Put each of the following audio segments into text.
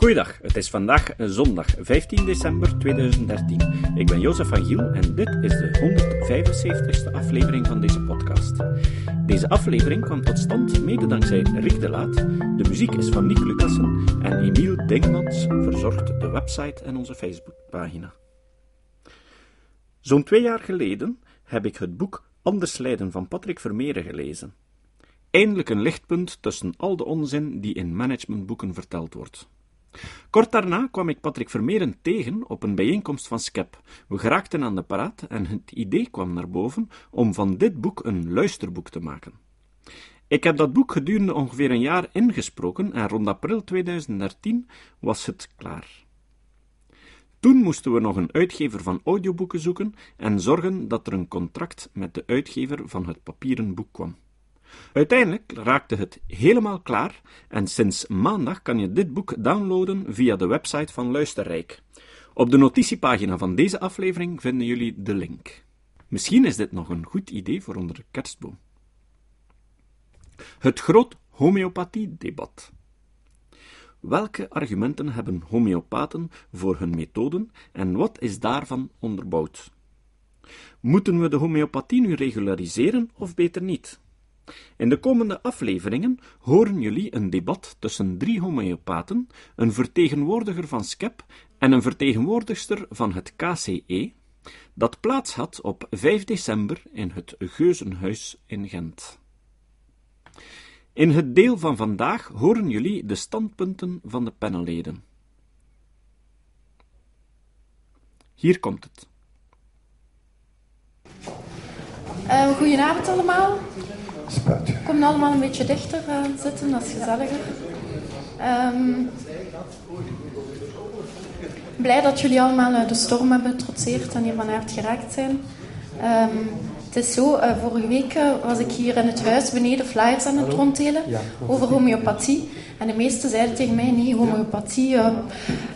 Goeiedag, het is vandaag zondag 15 december 2013. Ik ben Jozef van Giel en dit is de 175ste aflevering van deze podcast. Deze aflevering kwam tot stand mede dankzij Rick de Laat. De muziek is van Nick Lucassen en Emiel Dingemans verzorgt de website en onze Facebookpagina. Zo'n twee jaar geleden heb ik het boek Anders Leiden van Patrick Vermeeren gelezen. Eindelijk een lichtpunt tussen al de onzin die in managementboeken verteld wordt. Kort daarna kwam ik Patrick Vermeeren tegen op een bijeenkomst van SCEP. We geraakten aan de paraat en het idee kwam naar boven om van dit boek een luisterboek te maken. Ik heb dat boek gedurende ongeveer een jaar ingesproken en rond april 2013 was het klaar. Toen moesten we nog een uitgever van audioboeken zoeken en zorgen dat er een contract met de uitgever van het papieren boek kwam. Uiteindelijk raakte het helemaal klaar en sinds maandag kan je dit boek downloaden via de website van Luisterrijk. Op de notitiepagina van deze aflevering vinden jullie de link. Misschien is dit nog een goed idee voor onder de kerstboom. Het groot homeopathie-debat. Welke argumenten hebben homeopaten voor hun methoden en wat is daarvan onderbouwd? Moeten we de homeopathie nu regulariseren of beter niet? In de komende afleveringen horen jullie een debat tussen drie homeopaten, een vertegenwoordiger van SCEP en een vertegenwoordigster van het KCE, dat plaats had op 5 december in het Geuzenhuis in Gent. In het deel van vandaag horen jullie de standpunten van de panelleden. Hier komt het. Uh, goedenavond allemaal. Spuit. Kom allemaal een beetje dichter uh, zitten, dat is gezelliger. Um, blij dat jullie allemaal uh, de storm hebben getrotseerd en hier vanavond geraakt zijn. Um, het is zo, uh, vorige week was ik hier in het huis beneden flyers aan het ronddelen ja, over homeopathie. En de meesten zeiden tegen mij, nee, homeopathie,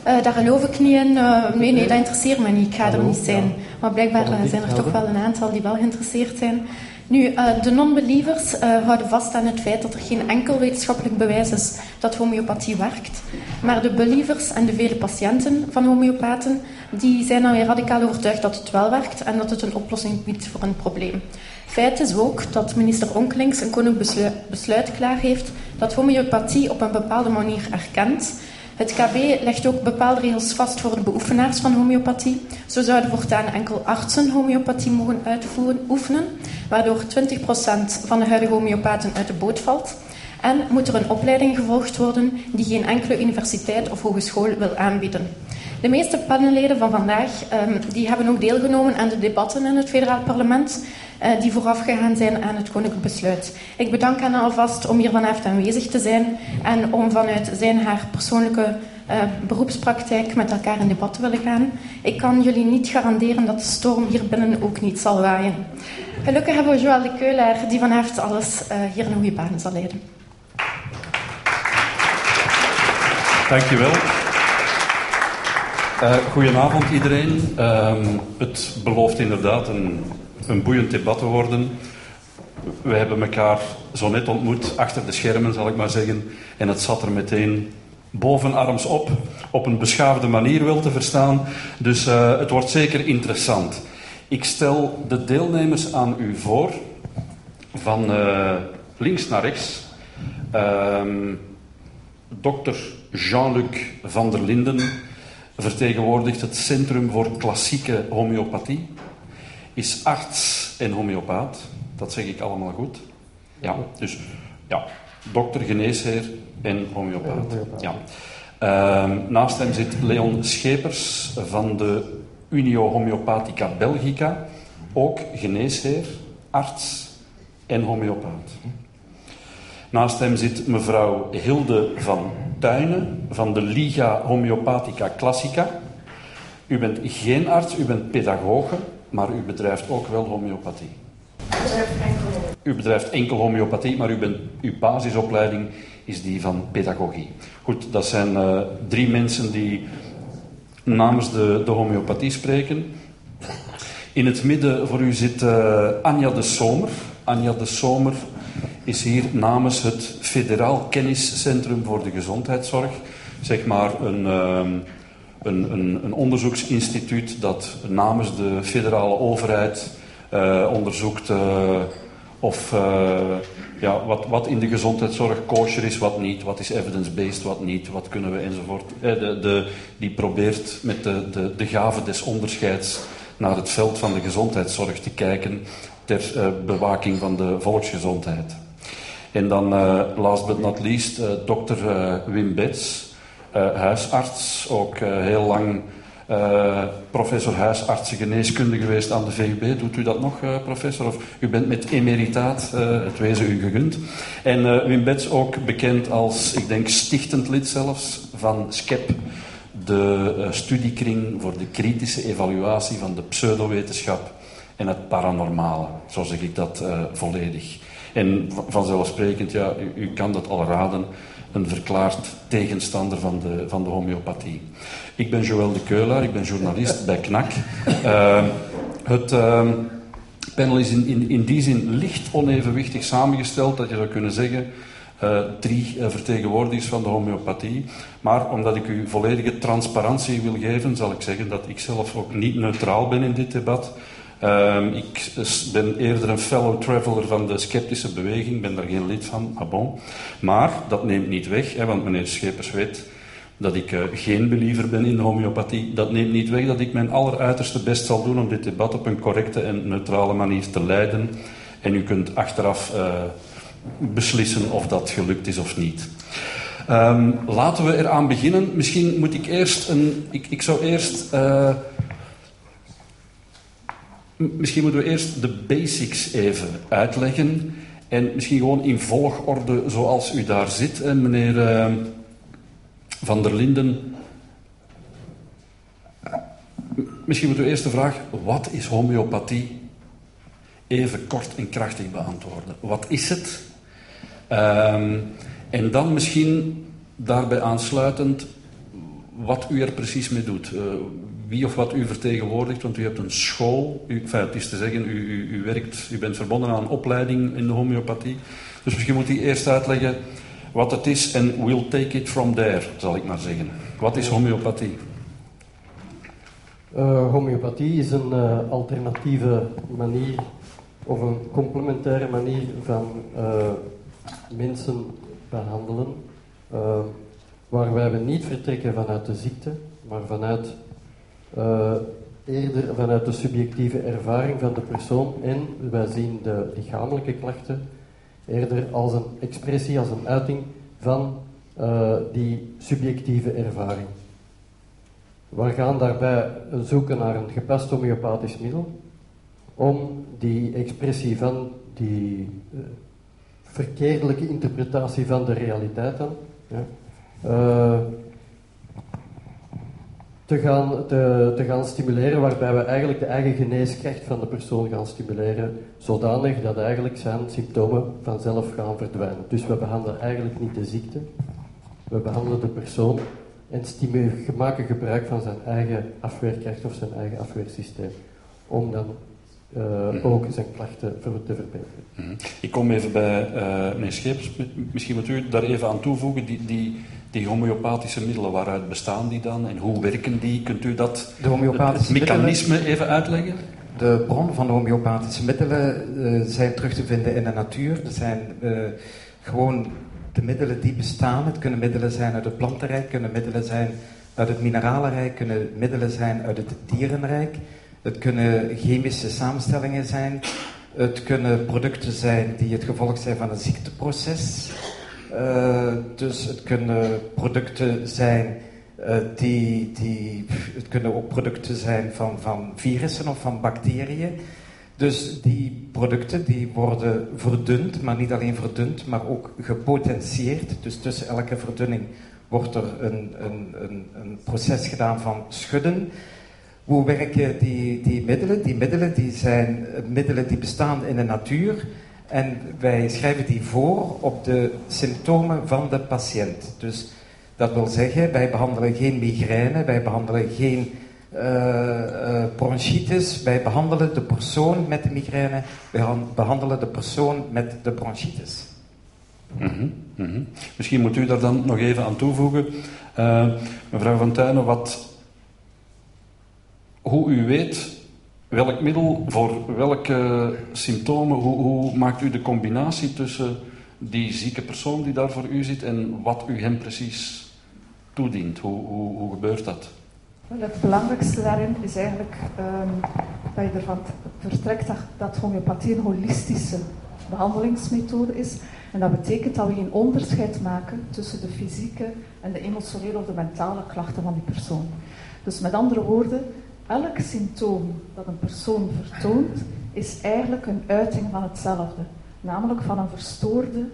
daar geloof ik niet in. nee, nee, dat interesseert me niet, ik ga er niet zijn. Maar blijkbaar zijn er toch wel een aantal die wel geïnteresseerd zijn. Nu, uh, de non-believers uh, houden vast aan het feit dat er geen enkel wetenschappelijk bewijs is dat homeopathie werkt. Maar de believers en de vele patiënten van homeopaten, die zijn dan weer radicaal overtuigd dat het wel werkt en dat het een oplossing biedt voor een probleem. Feit is ook dat minister Onkelings een koninklijk besluit klaar heeft dat homeopathie op een bepaalde manier erkent het KB legt ook bepaalde regels vast voor de beoefenaars van homeopathie. Zo zouden voortaan enkel artsen homeopathie mogen uitvoeren, oefenen, waardoor 20% van de huidige homeopaten uit de boot valt. En moet er een opleiding gevolgd worden die geen enkele universiteit of hogeschool wil aanbieden. De meeste panelleden van vandaag um, die hebben ook deelgenomen aan de debatten in het federaal parlement uh, die voorafgegaan zijn aan het koninklijk besluit. Ik bedank hen alvast om hier vanavond aanwezig te zijn en om vanuit zijn haar persoonlijke uh, beroepspraktijk met elkaar in debat te willen gaan. Ik kan jullie niet garanderen dat de storm hier binnen ook niet zal waaien. Gelukkig hebben we Joël de Keulaar die vanavond alles uh, hier een goede baan zal leiden. Dankjewel. Goedenavond iedereen. Uh, het belooft inderdaad een, een boeiend debat te worden. We hebben elkaar zo net ontmoet, achter de schermen zal ik maar zeggen. En het zat er meteen bovenarms op, op een beschaafde manier wel te verstaan. Dus uh, het wordt zeker interessant. Ik stel de deelnemers aan u voor, van uh, links naar rechts. Dokter Jean-Luc van der Linden vertegenwoordigt het Centrum voor Klassieke Homeopathie. Is arts en homeopaat. Dat zeg ik allemaal goed. Ja, dus ja, dokter, geneesheer en homeopaat. Ja. Uh, naast hem zit Leon Schepers van de Unio Homeopathica Belgica. Ook geneesheer, arts en homeopaat. Naast hem zit mevrouw Hilde van Tuinen van de Liga Homeopathica Classica. U bent geen arts, u bent pedagoge, maar u bedrijft ook wel homeopathie. U bedrijft enkel homeopathie, maar u bent, uw basisopleiding is die van pedagogie. Goed, dat zijn uh, drie mensen die namens de, de homeopathie spreken. In het midden voor u zit uh, Anja de Somer. Anja de Somer is hier namens het Federaal Kenniscentrum voor de Gezondheidszorg, zeg maar een, ehm, een, een, een onderzoeksinstituut dat namens de federale overheid uh, onderzoekt uh, of uh, ja, wat, wat in de gezondheidszorg kosher is, wat niet, wat is evidence-based, wat niet, wat kunnen we enzovoort. De, de, die probeert met de, de, de gave des onderscheids naar het veld van de gezondheidszorg te kijken ter bewaking van de volksgezondheid. En dan, last but not least, dokter Wim Bets, huisarts, ook heel lang uh, professor huisartsen geneeskunde geweest aan de VUB. Doet u dat nog, professor? Of u bent met emeritaat, het wezen u gegund. En Wim Bets ook bekend als, ik denk, stichtend lid zelfs van SCEP, de studiekring voor de kritische evaluatie van de pseudowetenschap en het paranormale. Zo zeg ik dat volledig. En vanzelfsprekend, ja, u, u kan dat al raden, een verklaard tegenstander van de, van de homeopathie. Ik ben Joël de Keulaar, ik ben journalist bij KNAK. Uh, het uh, panel is in, in, in die zin licht onevenwichtig samengesteld, dat je zou kunnen zeggen uh, drie uh, vertegenwoordigers van de homeopathie. Maar omdat ik u volledige transparantie wil geven, zal ik zeggen dat ik zelf ook niet neutraal ben in dit debat. Uh, ik ben eerder een fellow traveler van de sceptische beweging, ben daar geen lid van, ah bon. Maar dat neemt niet weg, hè, want meneer Schepers weet dat ik uh, geen believer ben in de homeopathie. Dat neemt niet weg dat ik mijn alleruiterste best zal doen om dit debat op een correcte en neutrale manier te leiden. En u kunt achteraf uh, beslissen of dat gelukt is of niet. Um, laten we eraan beginnen. Misschien moet ik eerst een. Ik, ik zou eerst. Uh, misschien moeten we eerst de basics even uitleggen. En misschien gewoon in volgorde zoals u daar zit, en meneer. Van der Linden. Misschien moeten we eerst de vraag: wat is homeopathie? Even kort en krachtig beantwoorden. Wat is het? Um, en dan misschien daarbij aansluitend wat u er precies mee doet. Uh, wie of wat u vertegenwoordigt, want u hebt een school. U, enfin, het is te zeggen, u, u, u, werkt, u bent verbonden aan een opleiding in de homeopathie. Dus misschien moet u eerst uitleggen wat het is en we'll take it from there, zal ik maar zeggen. Wat is homeopathie? Uh, homeopathie is een uh, alternatieve manier of een complementaire manier van uh, mensen behandelen, waarbij we niet vertrekken vanuit de ziekte, maar vanuit eerder vanuit de subjectieve ervaring van de persoon en wij zien de lichamelijke klachten eerder als een expressie, als een uiting van uh, die subjectieve ervaring. We gaan daarbij zoeken naar een gepast homeopathisch middel om die expressie van die uh, verkeerdelijke interpretatie van de realiteit dan, ja, te gaan, te, te gaan stimuleren, waarbij we eigenlijk de eigen geneeskracht van de persoon gaan stimuleren, zodanig dat eigenlijk zijn symptomen vanzelf gaan verdwijnen. Dus we behandelen eigenlijk niet de ziekte, we behandelen de persoon en maken gebruik van zijn eigen afweerkracht of zijn eigen afweersysteem, om dan uh, ook zijn klachten te verbeteren. Mhm. Ik kom even bij uh, meneer Scheepers. Misschien moet u daar even aan toevoegen. Die, die, die homeopathische middelen, waaruit bestaan die dan en hoe werken die? Kunt u dat de homeopathische het mechanisme even uitleggen? De bron van de homeopathische middelen uh, zijn terug te vinden in de natuur. Dat zijn uh, gewoon de middelen die bestaan. Het kunnen middelen zijn uit het plantenrijk, kunnen middelen zijn uit het mineralenrijk, kunnen middelen zijn uit het dierenrijk. Het kunnen chemische samenstellingen zijn. Het kunnen producten zijn die het gevolg zijn van een ziekteproces. Uh, dus het kunnen producten zijn uh, die, die. Het kunnen ook producten zijn van, van virussen of van bacteriën. Dus die producten die worden verdund, maar niet alleen verdund, maar ook gepotentieerd. Dus tussen elke verdunning wordt er een, een, een, een proces gedaan van schudden. Hoe werken die, die middelen? Die middelen die zijn middelen die bestaan in de natuur en wij schrijven die voor op de symptomen van de patiënt. Dus dat wil zeggen, wij behandelen geen migraine, wij behandelen geen uh, bronchitis, wij behandelen de persoon met de migraine, wij behandelen de persoon met de bronchitis. Mhm, mhm. Misschien moet u daar dan nog even aan toevoegen. Uh, mevrouw Van Tuinen, wat, hoe u weet welk middel voor welke symptomen, hoe, hoe maakt u de combinatie tussen die zieke persoon die daar voor u zit en wat u hem precies toedient? Hoe, hoe, gebeurt dat? het belangrijkste daarin is eigenlijk um, dat je ervan vertrekt dat, dat homeopathie een holistische behandelingsmethode is. En dat betekent dat we geen onderscheid maken tussen de fysieke en de emotionele of de mentale klachten van die persoon. Dus met andere woorden, elk symptoom dat een persoon vertoont, is eigenlijk een uiting van hetzelfde. Namelijk van een verstoorde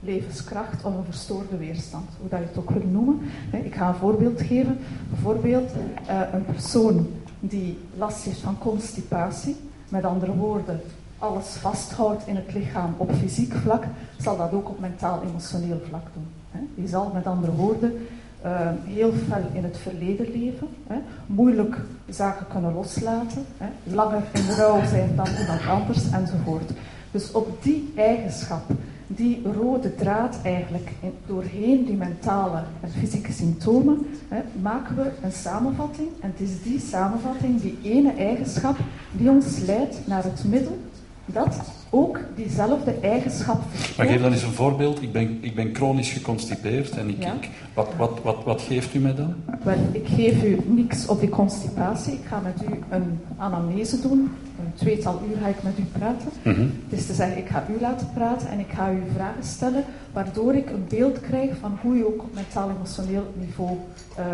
levenskracht of een verstoorde weerstand, hoe dat je het ook wil noemen. Ik ga een voorbeeld geven. Bijvoorbeeld eh, een persoon die last heeft van constipatie, met andere woorden, alles vasthoudt in het lichaam op fysiek vlak, zal dat ook op mentaal-emotioneel vlak doen. Die zal met andere woorden uh, heel fel in het verleden leven, hè, moeilijk zaken kunnen loslaten, hè, langer in rouw zijn dan iemand anders enzovoort. Dus op die eigenschap die rode draad eigenlijk doorheen die mentale en fysieke symptomen, hè, maken we een samenvatting. En het is die samenvatting, die ene eigenschap, die ons leidt naar het middel dat ook diezelfde eigenschap vertoont. Maar geef dan eens een voorbeeld. Ik ben, ik ben chronisch geconstipeerd en ik, ik, wat, wat, wat, wat geeft u mij dan? Wel, ik geef u niks op die constipatie. Ik ga met u een anamnese doen. Een tweetal uur ga ik met u praten. Mm Het is te zeggen, ik ga u laten praten en ik ga u vragen stellen, waardoor ik een beeld krijg van hoe u ook op mentaal-emotioneel niveau uh,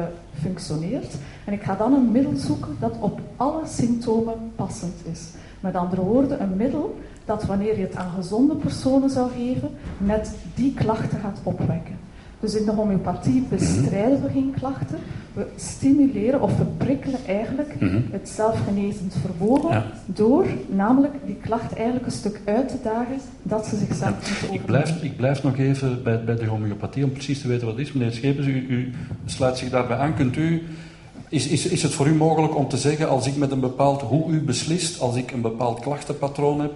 functioneert. En ik ga dan een middel zoeken dat op alle symptomen passend is. Met andere woorden, een middel dat wanneer je het aan gezonde personen zou geven, net die klachten gaat opwekken. Dus in de homeopathie bestrijden we geen klachten, we stimuleren of we prikkelen eigenlijk mhm. het zelfgenezend vermogen door namelijk die klacht eigenlijk een stuk uit te dagen dat ze zichzelf ja. ik blijf, ik blijf nog even bij, bij de homeopathie om precies te weten wat het is. Meneer Schepens, u, u sluit zich daarbij aan. Kunt u is, is, is het voor u mogelijk om te zeggen, als ik met een bepaald, hoe u beslist, als ik een bepaald klachtenpatroon heb,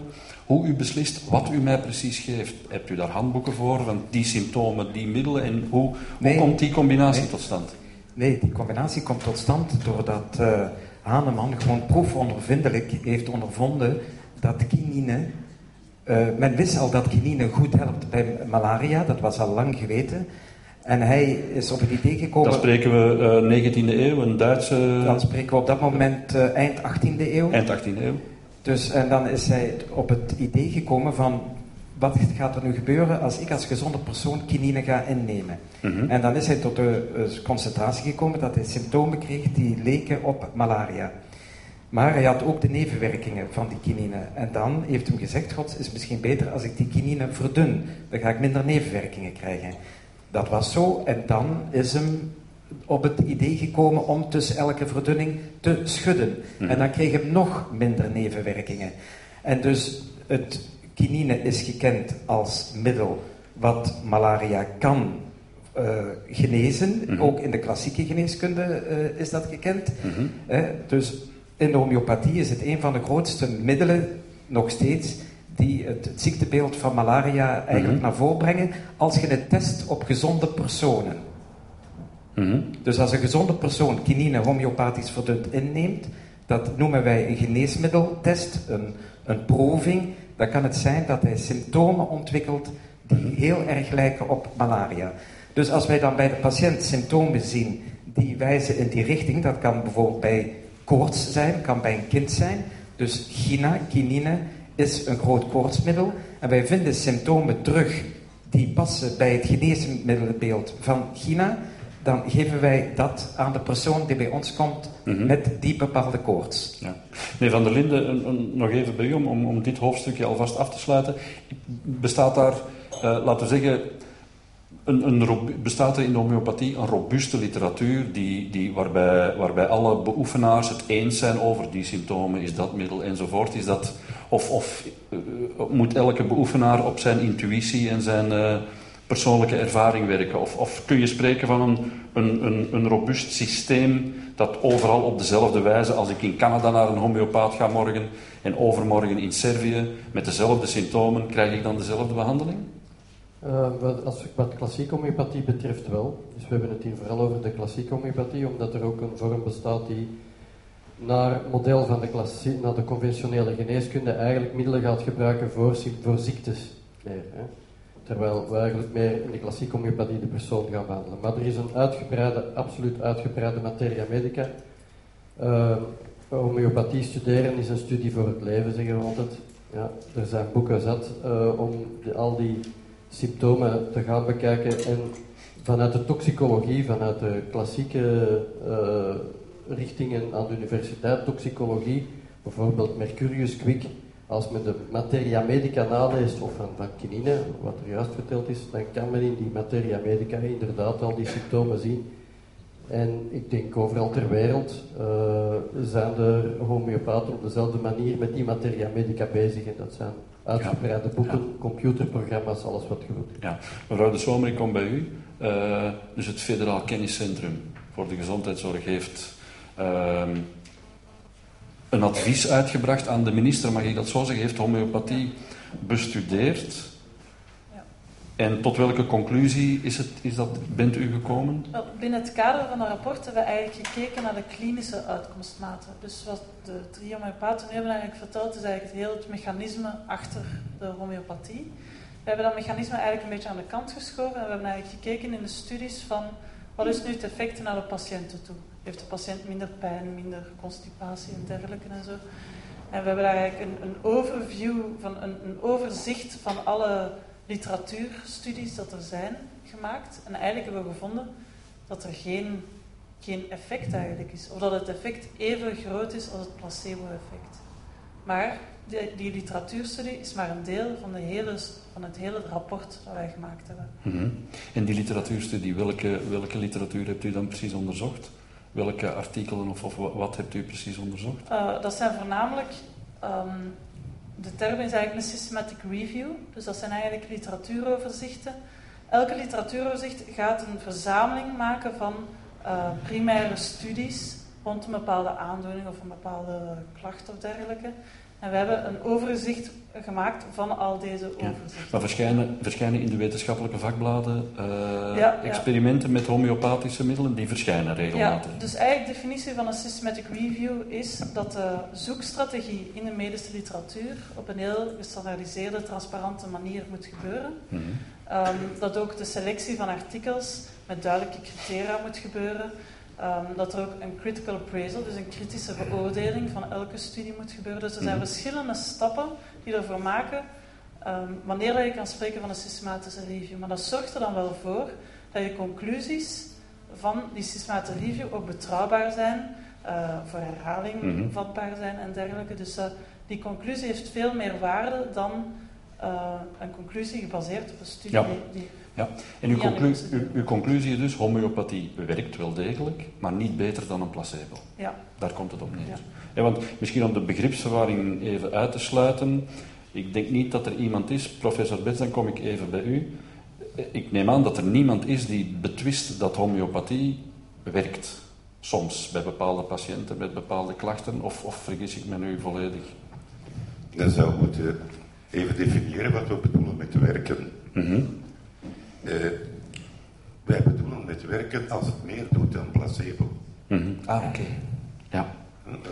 hoe u beslist wat u mij precies geeft? Hebt u daar handboeken voor, van die symptomen, die middelen, en hoe, hoe komt die combinatie tot stand? Nee, die combinatie komt tot stand doordat uh, Hahnemann gewoon proefondervindelijk heeft ondervonden dat kinine, uh, men wist al dat kinine goed helpt bij malaria, dat was al lang geweten, en hij is op het idee gekomen... Dan spreken we uh, 19e eeuw, een Duitse... Dan spreken we op dat moment eind 18e eeuw. Eind 18e eeuw. Dus, en dan is hij op het idee gekomen van... Wat gaat er nu gebeuren als ik als gezonde persoon kinine ga innemen? Mm -hmm. En dan is hij tot de uh, concentratie gekomen dat hij symptomen kreeg die leken op malaria. Maar hij had ook de nevenwerkingen van die kinine. En dan heeft hij gezegd, god, is misschien beter als ik die kinine verdun. Dan ga ik minder nevenwerkingen krijgen. Dat was zo. En dan is hem op het idee gekomen om tussen elke verdunning te schudden. Mhm. En dan kreeg hem nog minder nevenwerkingen. En dus het kinine is gekend als middel wat malaria kan uh, genezen. Mhm. Ook in de klassieke geneeskunde uh, is dat gekend. Mm dus in de homeopathie is het een van de grootste middelen nog steeds die het, ziektebeeld van malaria eigenlijk mhm. naar voren brengen als je het test op gezonde personen. Mhm. Dus als een gezonde persoon kinine homeopathisch verdund inneemt, dat noemen wij een geneesmiddeltest, een, een proving. Dan kan het zijn dat hij symptomen ontwikkelt die mhm. heel erg lijken op malaria. Dus als wij dan bij de patiënt symptomen zien die wijzen in die richting, dat kan bijvoorbeeld bij koorts zijn, kan bij een kind zijn. Dus gina, kinine, is een groot koortsmiddel. En wij vinden symptomen terug die passen bij het geneesmiddelenbeeld van China. Dan geven wij dat aan de persoon die bij ons komt mhm. met die bepaalde koorts. Ja. Meneer Van der Linden, nog even bij u om, om, dit hoofdstukje alvast af te sluiten. Bestaat daar, uh, laten we zeggen, een, een, bestaat er in de homeopathie een robuuste literatuur die, die, waarbij, waarbij alle beoefenaars het eens zijn over die symptomen, is dat middel enzovoort? Is dat, of of uh, moet elke beoefenaar op zijn intuïtie en zijn uh, persoonlijke ervaring werken? Of, of kun je spreken van een, een, een, een robuust systeem dat overal op dezelfde wijze, als ik in Canada naar een homeopaat ga morgen en overmorgen in Servië met dezelfde symptomen, krijg ik dan dezelfde behandeling? Uh, wat, wat klassieke homeopathie betreft wel. Dus we hebben het hier vooral over de klassieke homeopathie, omdat er ook een vorm bestaat die naar model van de, klassie, naar de conventionele geneeskunde eigenlijk middelen gaat gebruiken voor, ziektes. Hè. Terwijl we eigenlijk meer in de klassieke homeopathie de persoon gaan behandelen. Maar er is een uitgebreide, absoluut uitgebreide materia medica. Uh, homeopathie studeren is een studie voor het leven, zeggen we altijd. Ja, er zijn boeken zat uh, om al die symptomen te gaan bekijken en vanuit de toxicologie, vanuit de klassieke uh, richtingen aan de universiteit, toxicologie, bijvoorbeeld Mercurius Quick, als men de materia medica naleest, of van, van kinine, wat er juist verteld is, dan kan men in die materia medica inderdaad al die symptomen zien. En ik denk overal ter wereld uh, zijn de homeopaten op dezelfde manier met die materia medica bezig. En dat zijn uitgebreide boeken, computerprogramma's, alles wat je wilt. Ja. Mevrouw de Zomer, ik kom bij u. Uh, dus het Federaal Kenniscentrum voor de Gezondheidszorg heeft uh, een advies uitgebracht aan de minister, mag ik dat zo zeggen, heeft homeopathie bestudeerd. En tot welke conclusie is, het, is dat, bent u gekomen? Wel, binnen het kader van dat rapport hebben we eigenlijk gekeken naar de klinische uitkomstmaten. Dus wat de drie homeopaten nu hebben eigenlijk verteld, is eigenlijk het hele mechanisme achter de homeopathie. We hebben dat mechanisme eigenlijk een beetje aan de kant geschoven en we hebben eigenlijk gekeken in de studies van wat is nu het effect naar de patiënten toe. Heeft de patiënt minder pijn, minder constipatie en dergelijke en zo. En we hebben eigenlijk een, een overview, van een, een overzicht van alle literatuurstudies dat er zijn gemaakt. En eigenlijk hebben we gevonden dat er geen, geen effect eigenlijk is. Of dat het effect even groot is als het placebo-effect. Maar die, die, literatuurstudie is maar een deel van, de hele, van het hele rapport dat wij gemaakt hebben. Mhm. En die literatuurstudie, welke, welke literatuur hebt u dan precies onderzocht? Welke artikelen of, of wat hebt u precies onderzocht? Uh, dat zijn voornamelijk um, de term is eigenlijk een systematic review. Dus dat zijn eigenlijk literatuuroverzichten. Elke literatuuroverzicht gaat een verzameling maken van uh, primaire studies rond een bepaalde aandoening of een bepaalde klacht of dergelijke. En we hebben een overzicht gemaakt van al deze overzichten. Maar verschijnen, verschijnen in de wetenschappelijke vakbladen uh, experimenten met homeopathische middelen, die verschijnen regelmatig. Ja, dus eigenlijk de definitie van een systematic review is dat de zoekstrategie in de medische literatuur op een heel gestandaardiseerde, transparante manier moet gebeuren. Mm dat ook de selectie van artikels met duidelijke criteria moet gebeuren. Um, dat er ook een critical appraisal, dus een kritische beoordeling van elke studie moet gebeuren. Dus er zijn mhm. verschillende stappen die ervoor maken um, wanneer je kan spreken van een systematische review. Maar dat zorgt er dan wel voor dat je conclusies van die systematische review ook betrouwbaar zijn, uh, voor herhaling mm vatbaar zijn en dergelijke. Dus uh, die conclusie heeft veel meer waarde dan uh, een conclusie gebaseerd op een studie die ja, en uw, conclu uw, conclusie is dus, homeopathie werkt wel degelijk, maar niet beter dan een placebo. Ja. Daar komt het op neer. Ja. want misschien om de begripsverwarring even uit te sluiten, ik denk niet dat er iemand is, professor Bets, dan kom ik even bij u. Ik neem aan dat er niemand is die betwist dat homeopathie werkt. Soms bij bepaalde patiënten met bepaalde klachten, of, of vergis ik me nu volledig? Dan zou moeten even definiëren wat we bedoelen met werken. Mm wij bedoelen met werken als het meer doet dan placebo. Mm Ah, oké. Ja.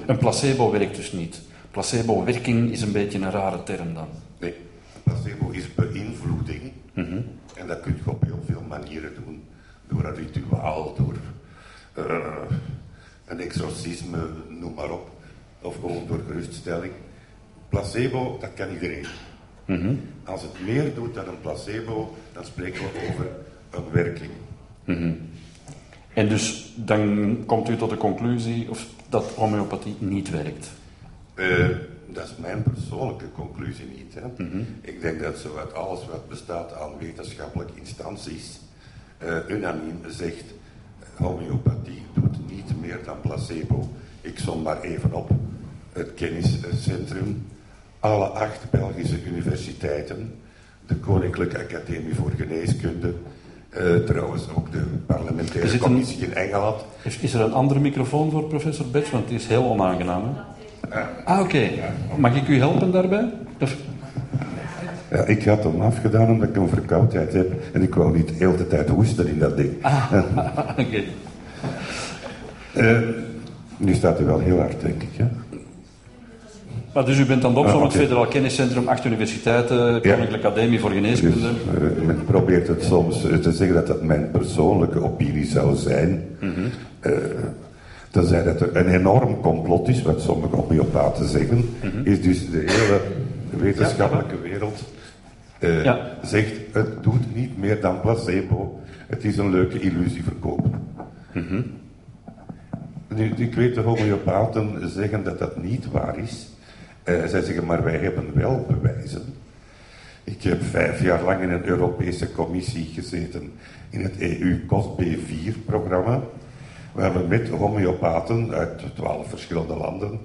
Een placebo werkt dus niet. Placebo-werking is een beetje een rare term dan. Nee, placebo is beïnvloeding. Mm En dat kun je op heel veel manieren doen. Door een rituaal, door uh, een exorcisme, noem maar op. Of gewoon door geruststelling. Placebo, dat kan iedereen. Mhm. Als het meer doet dan een placebo, dan spreken we over een werking. Mhm. En dus dan komt u tot de conclusie of dat homeopathie niet werkt? Uh, dat is mijn persoonlijke conclusie niet. Hè. Mhm. Ik denk dat zowat alles wat bestaat aan wetenschappelijke instanties uh, unaniem zegt homeopathie doet niet meer dan placebo. Ik som maar even op. Het kenniscentrum alle acht Belgische universiteiten, de Koninklijke Academie voor Geneeskunde, uh, trouwens ook de parlementaire commissie in Engeland. Is, is, er een andere microfoon voor professor Betts? Want die is heel onaangenaam. Hè? Ah, oké. Okay. Mag ik u helpen daarbij? Of... Ja, ik had hem afgedaan omdat ik een verkoudheid heb en ik wou niet de hele tijd hoesten in dat ding. Ah, oké. Uh, nu staat hij wel heel hard, denk ik. Hè? Maar dus u bent dan ah, okay. het Federaal Kenniscentrum, acht universiteiten, Koninklijke ja. Academie voor Geneeskunde. Dus, uh, men probeert het soms te zeggen dat dat mijn persoonlijke opinie zou zijn. Mm -hmm. uh, tenzij dat er een enorm complot is, wat sommige homeopaten zeggen, mm -hmm. is dus de hele wetenschappelijke wereld uh, ja. zegt het doet niet meer dan placebo. Het is een leuke illusie verkopen. Mm -hmm. Nu, ik weet de homeopaten zeggen dat dat niet waar is. Uh, zij zeggen, maar wij hebben wel bewijzen. Ik heb vijf jaar lang in een Europese commissie gezeten in het EU-COSB4-programma, waar we met homeopaten uit twaalf verschillende landen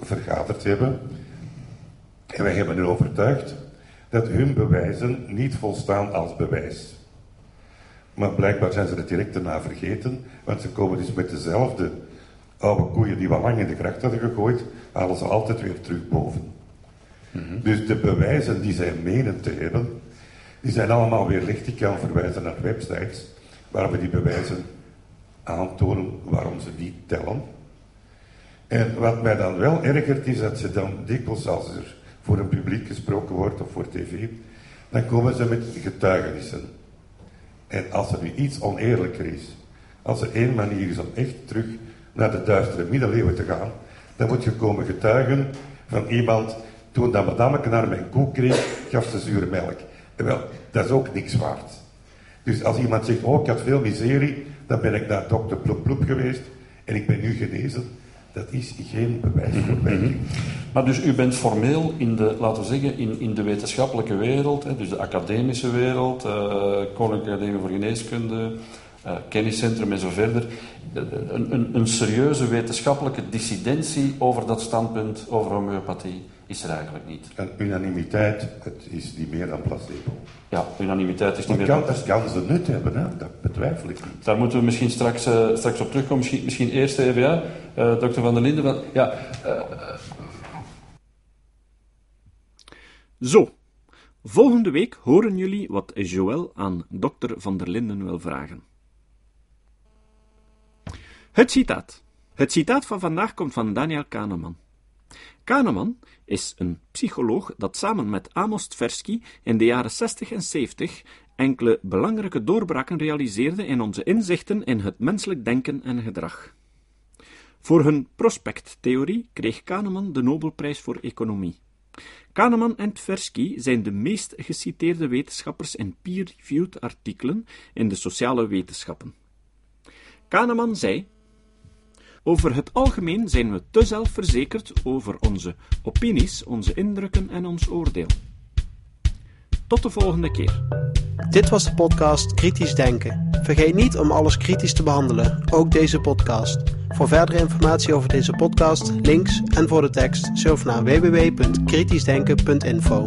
vergaderd hebben. En wij hebben hen overtuigd dat hun bewijzen niet volstaan als bewijs. Maar blijkbaar zijn ze het direct daarna vergeten, want ze komen dus met dezelfde oude koeien die we lang in de kracht hadden gegooid, halen ze altijd weer terug boven. Mhm. Dus de bewijzen die zij menen te hebben, die zijn allemaal weer licht. Ik kan verwijzen naar websites waar we die bewijzen aantonen waarom ze niet tellen. En wat mij dan wel ergert is dat ze dan dikwijls als er voor een publiek gesproken wordt of voor tv, dan komen ze met getuigenissen. En als er nu iets oneerlijker is, als er één manier is om echt terug naar de duistere middeleeuwen te gaan, dan moet je komen getuigen van iemand, toen dat madameke naar mijn koek kreeg, gaf ze zure melk. En wel, dat is ook niks waard. Dus als iemand zegt, oh ik had veel miserie, dan ben ik naar dokter Ploep Ploep geweest en ik ben nu genezen. Dat is geen bewijs voor mm Maar dus u bent formeel in de, laten we zeggen, in, in de wetenschappelijke wereld, hè, dus de academische wereld, uh, Koninklijke Academie voor Geneeskunde, uh, kenniscentrum en zo verder, een, een, een, serieuze wetenschappelijke dissidentie over dat standpunt over homeopathie is er eigenlijk niet. En unanimiteit, het is niet meer dan placebo. Ja, unanimiteit is niet meer kan, dan placebo. kan ze nut hebben, hè? dat betwijfel ik niet. Daar moeten we misschien straks, uh, straks op terugkomen. Misschien, misschien eerst even, ja, uh, dokter Van der Linden. Van, ja, Zo, volgende week horen jullie wat Joël aan dokter Van der Linden wil vragen. Het citaat. Het citaat van vandaag komt van Daniel Kahneman. Kahneman is een psycholoog dat samen met Amos Tversky in de jaren 60 en 70 enkele belangrijke doorbraken realiseerde in onze inzichten in het menselijk denken en gedrag. Voor hun prospecttheorie kreeg Kahneman de Nobelprijs voor Economie. Kahneman en Tversky zijn de meest geciteerde wetenschappers in peer-reviewed artikelen in de sociale wetenschappen. Kahneman zei over het algemeen zijn we te zelfverzekerd over onze opinies, onze indrukken en ons oordeel. Tot de volgende keer. Dit was de podcast Kritisch Denken. Vergeet niet om alles kritisch te behandelen, ook deze podcast. Voor verdere informatie over deze podcast, links en voor de tekst, surf naar www.kritischdenken.info.